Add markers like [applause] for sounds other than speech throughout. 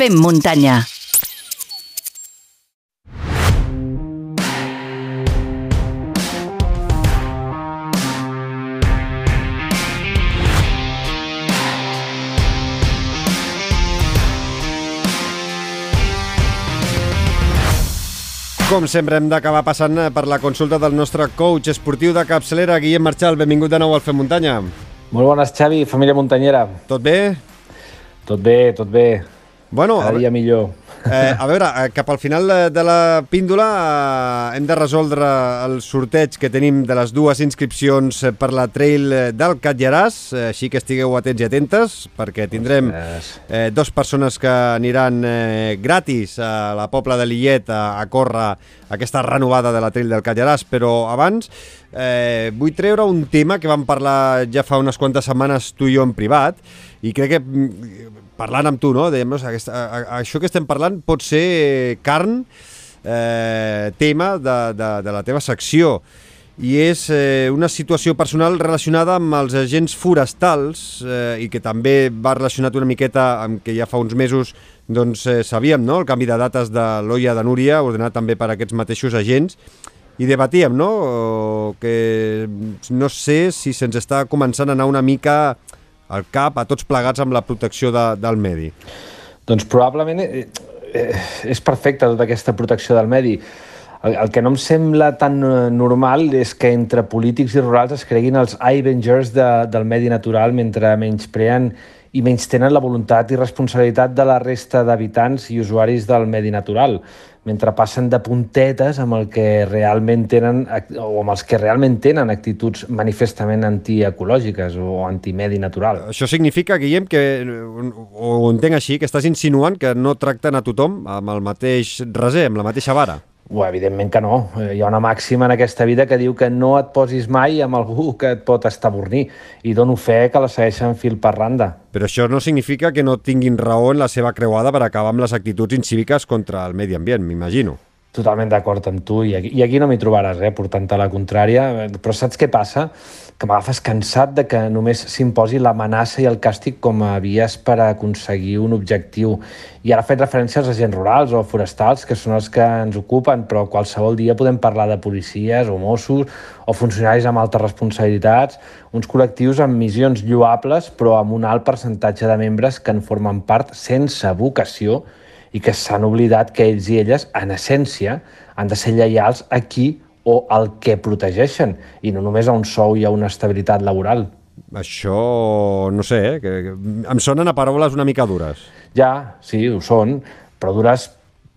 Fem muntanya. Com sempre hem d'acabar passant eh, per la consulta del nostre coach esportiu de capçalera, Guillem Marchal. Benvingut de nou al Fem Muntanya. Molt bones, Xavi, família muntanyera. Tot bé? Tot bé, tot bé. Bueno, Cada dia millor. Eh, a veure, eh, cap al final de, la píndola eh, hem de resoldre el sorteig que tenim de les dues inscripcions per la trail del Catlllaràs, eh, així que estigueu atents i atentes, perquè tindrem eh, dos persones que aniran eh, gratis a la Pobla de Lillet a, a córrer aquesta renovada de la trail del Catlllaràs, però abans eh, vull treure un tema que vam parlar ja fa unes quantes setmanes tu i jo en privat, i crec que mm, parlant amb tu, no? Dèiem, no, aquesta, a, a, això que estem parlant pot ser carn, eh, tema de, de, de la teva secció i és eh, una situació personal relacionada amb els agents forestals eh, i que també va relacionat una miqueta amb que ja fa uns mesos doncs, eh, sabíem no? el canvi de dates de l'Oia de Núria, ordenat també per aquests mateixos agents, i debatíem, no?, que no sé si se'ns està començant a anar una mica al cap a tots plegats amb la protecció de, del medi? Doncs probablement eh, eh, és perfecta tota aquesta protecció del medi. El, el que no em sembla tan eh, normal és que entre polítics i rurals es creguin els Avengers de, del medi natural mentre menyspreen i menys tenen la voluntat i responsabilitat de la resta d'habitants i usuaris del medi natural mentre passen de puntetes amb el que realment tenen o amb els que realment tenen actituds manifestament antiecològiques o antimedi natural. Això significa, Guillem, que ho entenc així, que estàs insinuant que no tracten a tothom amb el mateix reser, amb la mateixa vara. Ua, evidentment que no. Eh, hi ha una màxima en aquesta vida que diu que no et posis mai amb algú que et pot estabornir i dono fe que la segueixen fil per randa. Però això no significa que no tinguin raó en la seva creuada per acabar amb les actituds incíviques contra el medi ambient, m'imagino. Totalment d'acord amb tu, i aquí, i aquí no m'hi trobaràs, eh, portant-te la contrària, però saps què passa? Que m'agafes cansat de que només s'imposi l'amenaça i el càstig com a vies per aconseguir un objectiu. I ara faig referència als agents rurals o forestals, que són els que ens ocupen, però qualsevol dia podem parlar de policies o Mossos o funcionaris amb altes responsabilitats, uns col·lectius amb missions lloables, però amb un alt percentatge de membres que en formen part sense vocació i que s'han oblidat que ells i elles, en essència, han de ser lleials a qui o al que protegeixen, i no només a un sou i a una estabilitat laboral. Això, no sé, eh? que, que em sonen a paraules una mica dures. Ja, sí, ho són, però dures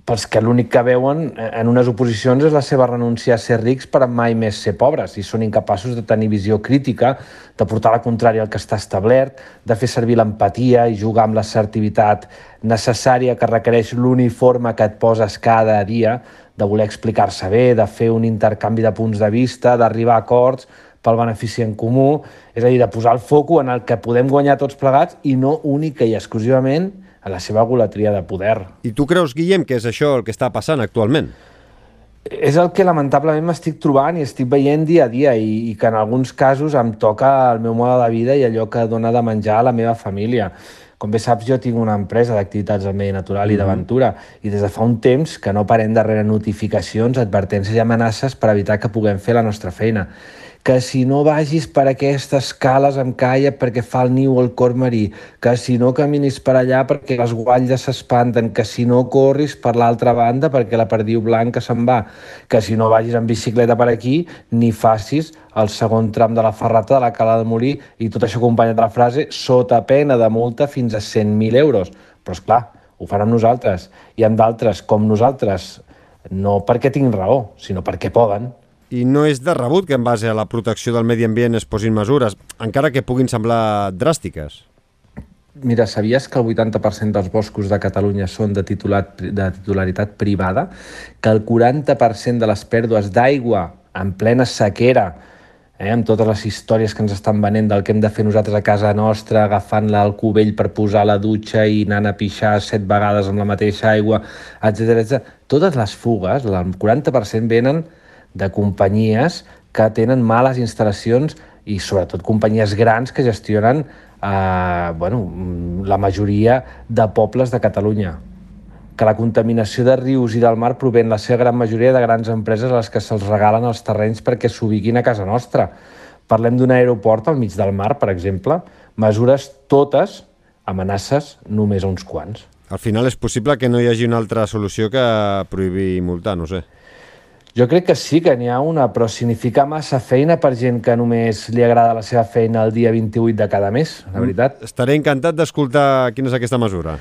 pels que l'únic que veuen en unes oposicions és la seva renúncia a ser rics per mai més ser pobres i són incapaços de tenir visió crítica, de portar la contrària al que està establert, de fer servir l'empatia i jugar amb l'assertivitat necessària que requereix l'uniforme que et poses cada dia, de voler explicar-se bé, de fer un intercanvi de punts de vista, d'arribar a acords pel benefici en comú, és a dir, de posar el foco en el que podem guanyar tots plegats i no única i exclusivament a la seva golatria de poder. I tu creus, Guillem, que és això el que està passant actualment? És el que lamentablement m'estic trobant i estic veient dia a dia i, i que en alguns casos em toca el meu mode de vida i allò que dona de menjar a la meva família. Com bé saps, jo tinc una empresa d'activitats al medi natural i d'aventura i des de fa un temps que no parem darrere notificacions, advertències i amenaces per evitar que puguem fer la nostra feina que si no vagis per aquestes cales amb caia perquè fa el niu al cor marí, que si no caminis per allà perquè les guatlles s'espanten, que si no corris per l'altra banda perquè la perdiu blanca se'n va, que si no vagis en bicicleta per aquí ni facis el segon tram de la ferrata de la cala de Molí i tot això acompanyat de la frase sota pena de multa fins a 100.000 euros. Però, és clar, ho fan amb nosaltres i amb d'altres com nosaltres, no perquè tinguin raó, sinó perquè poden i no és de rebut que en base a la protecció del medi ambient es posin mesures, encara que puguin semblar dràstiques. Mira, sabies que el 80% dels boscos de Catalunya són de, titulat, de titularitat privada? Que el 40% de les pèrdues d'aigua en plena sequera, eh, amb totes les històries que ens estan venent del que hem de fer nosaltres a casa nostra, agafant-la al cubell per posar la dutxa i anant a pixar set vegades amb la mateixa aigua, etc. Totes les fugues, el 40% venen de companyies que tenen males instal·lacions i sobretot companyies grans que gestionen eh, bueno, la majoria de pobles de Catalunya. que la contaminació de rius i del mar prové en la seva gran majoria de grans empreses a les que se'ls regalen els terrenys perquè s'ubiquin a casa nostra. Parlem d'un aeroport al mig del mar, per exemple, mesures totes amenaces només a uns quants. Al final és possible que no hi hagi una altra solució que prohibir multar, no sé. Jo crec que sí que n'hi ha una, però significa massa feina per gent que només li agrada la seva feina el dia 28 de cada mes, la mm. veritat. Estaré encantat d'escoltar quina és aquesta mesura.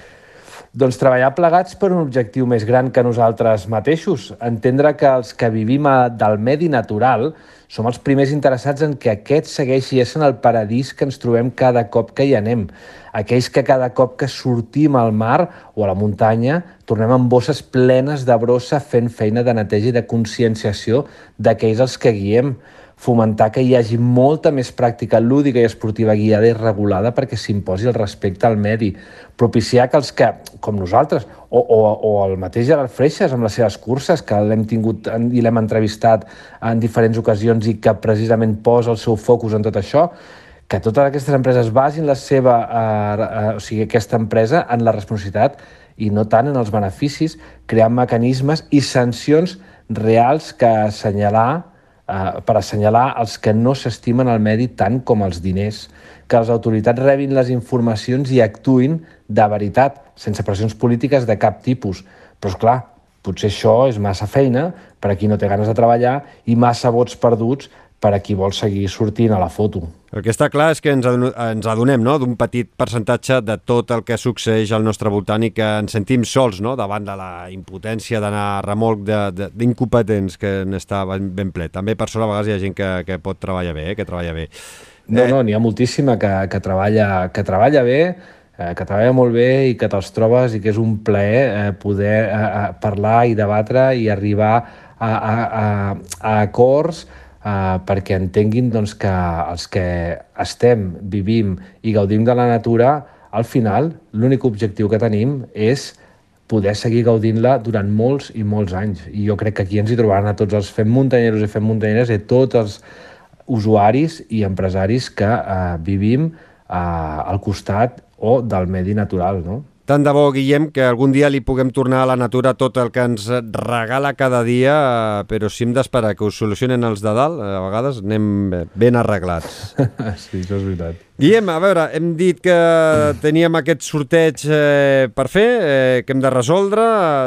Doncs treballar plegats per un objectiu més gran que nosaltres mateixos. Entendre que els que vivim del medi natural som els primers interessats en que aquest segueixi essent el paradís que ens trobem cada cop que hi anem. Aquells que cada cop que sortim al mar o a la muntanya tornem amb bosses plenes de brossa fent feina de neteja i de conscienciació d'aquells els que guiem fomentar que hi hagi molta més pràctica lúdica i esportiva guiada i regulada perquè s'imposi el respecte al medi, propiciar que els que, com nosaltres, o, o, o el mateix Gerard Freixas amb les seves curses, que l'hem tingut i l'hem entrevistat en diferents ocasions i que precisament posa el seu focus en tot això, que totes aquestes empreses basin la seva, eh, eh, o sigui, aquesta empresa en la responsabilitat i no tant en els beneficis, creant mecanismes i sancions reals que assenyalar eh, per assenyalar els que no s'estimen el medi tant com els diners, que les autoritats rebin les informacions i actuïn de veritat, sense pressions polítiques de cap tipus. Però, és clar, potser això és massa feina per a qui no té ganes de treballar i massa vots perduts per a qui vol seguir sortint a la foto. El que està clar és que ens, ens adonem no? d'un petit percentatge de tot el que succeeix al nostre voltant i que ens sentim sols no? davant de la impotència d'anar a remolc d'incompetents que n'està ben, ple. També per sort a vegades hi ha gent que, que pot treballar bé, eh? que treballa bé. No, eh... no, n'hi ha moltíssima que, que, treballa, que treballa bé, eh, que treballa molt bé i que te'ls trobes i que és un plaer eh, poder eh, parlar i debatre i arribar a, a, a, a acords eh, perquè entenguin doncs, que els que estem, vivim i gaudim de la natura, al final l'únic objectiu que tenim és poder seguir gaudint-la durant molts i molts anys. I jo crec que aquí ens hi trobaran a tots els fem muntanyeros i fem muntanyeres i tots els usuaris i empresaris que eh, vivim eh, al costat o del medi natural, no? Tant de bo, Guillem, que algun dia li puguem tornar a la natura tot el que ens regala cada dia, eh, però si hem d'esperar que ho solucionen els de dalt, a vegades anem ben arreglats. [laughs] sí, això és veritat. Guillem, a veure, hem dit que teníem aquest sorteig eh, per fer, eh, que hem de resoldre,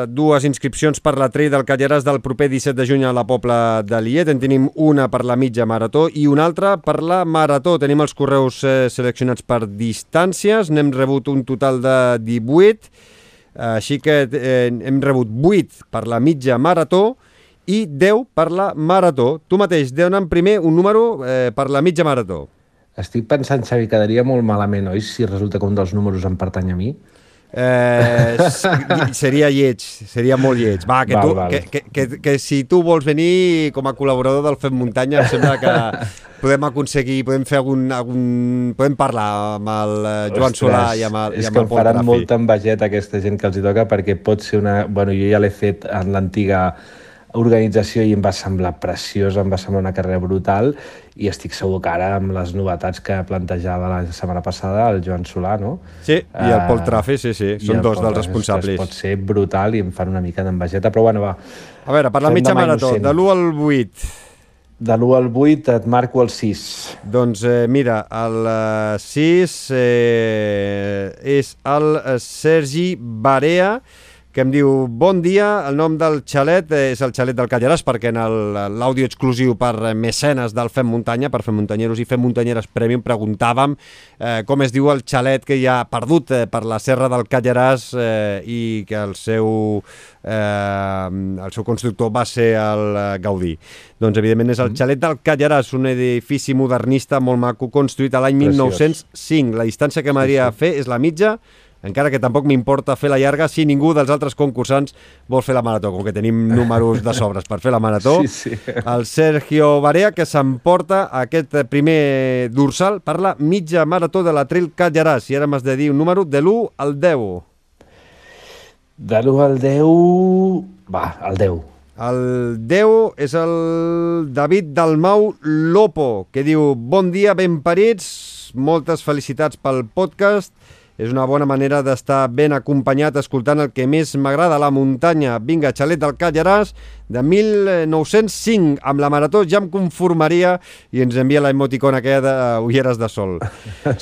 dues inscripcions per la trail del Callaràs del proper 17 de juny a la Pobla de Liet, en tenim una per la mitja marató i una altra per la marató. Tenim els correus eh, seleccionats per distàncies, n'hem rebut un total de 18, així que eh, hem rebut 8 per la mitja marató i 10 per la marató. Tu mateix, dona'm primer un número eh, per la mitja marató. Estic pensant, Xavi, quedaria molt malament, oi, si resulta que un dels números em pertany a mi? Eh, seria lleig, seria molt lleig. Va, que, val, tu, val. Que, que, que, que si tu vols venir com a col·laborador del Fem Muntanya, em sembla que [laughs] podem aconseguir, podem fer algun, algun podem parlar amb el eh, Joan Ostres, Solà i amb el, i amb el Pol És que faran molta envejeta aquesta gent que els hi toca perquè pot ser una... Bueno, jo ja l'he fet en l'antiga organització i em va semblar preciós, em va semblar una carrera brutal i estic segur que ara amb les novetats que plantejava la setmana passada el Joan Solà, no? Sí, i el Pol Trafe, sí, sí, són dos dels responsables. Pot ser brutal i em fan una mica d'envejeta, però bueno, va. A veure, per la mitja marató, de l'1 al 8... De l'1 al 8 et marco el 6. Doncs eh, mira, el 6 eh, eh, és el eh, Sergi Barea, que em diu Bon dia, el nom del xalet és el xalet del Callaràs perquè en l'àudio exclusiu per mecenes del Fem Muntanya, per Fem Muntanyeros i Fem Muntanyeres Premium, preguntàvem eh, com es diu el xalet que hi ha perdut eh, per la serra del Callaràs eh, i que el seu, eh, el seu constructor va ser el eh, Gaudí. Doncs evidentment és el mm. xalet del Callaràs, un edifici modernista molt maco construït a l'any 1905. La distància que m'agradaria fer és la mitja encara que tampoc m'importa fer la llarga si ningú dels altres concursants vol fer la marató, com que tenim números de sobres per fer la marató. Sí, sí. El Sergio Barea, que s'emporta aquest primer dorsal per la mitja marató de la Trail Callaràs. I ara m'has de dir un número de l'1 al 10. De l'1 al 10... Va, el 10. El 10 és el David Dalmau Lopo, que diu Bon dia, ben parits, moltes felicitats pel podcast és una bona manera d'estar ben acompanyat escoltant el que més m'agrada, la muntanya. Vinga, xalet del Callaràs, de 1905, amb la marató ja em conformaria i ens envia la emoticona aquella de ulleres de sol. [laughs]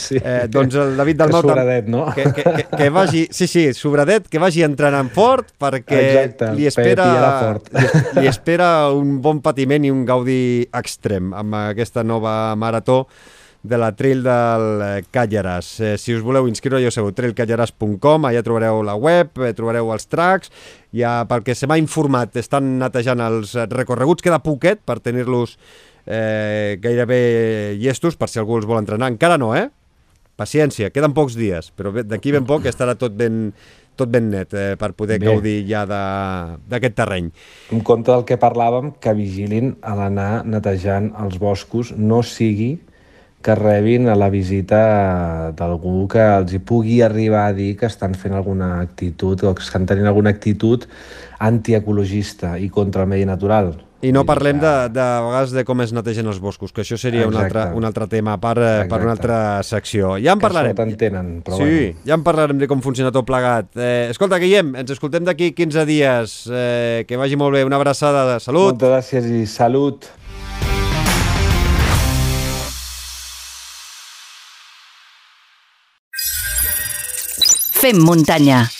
Sí. Eh, doncs el David Dalmau... Que sobradet, no? Que, que, que, que vagi, sí, sí, sobradet, que vagi entrenant fort perquè Exacte, li espera, fort. li, li espera un bon patiment i un gaudi extrem amb aquesta nova marató de la Trail del eh, Callaràs. Eh, si us voleu inscriure, ja ho sabeu, trailcallaràs.com, allà trobareu la web, eh, trobareu els tracks, ja pel que se m'ha informat, estan netejant els recorreguts, queda poquet per tenir-los eh, gairebé llestos, per si algú els vol entrenar. Encara no, eh? Paciència, queden pocs dies, però d'aquí ben poc estarà tot ben, tot ben net eh, per poder Bé. gaudir ja d'aquest terreny. En compte del que parlàvem, que vigilin a l'anar netejant els boscos, no sigui que rebin a la visita d'algú que els hi pugui arribar a dir que estan fent alguna actitud o que estan tenint alguna actitud antiecologista i contra el medi natural. I no parlem que- de, de, vegades de com es netegen els boscos, que això seria un Exacte. altre, un altre tema per, eh, per una Exacte. altra secció. Ja en que parlarem. això t'entenen, però sí, bueno. ja en parlarem de com funciona tot plegat. Eh, escolta, Guillem, ens escoltem d'aquí 15 dies. Eh, que vagi molt bé. Una abraçada. Salut. Moltes gràcies i salut. Fem muntanya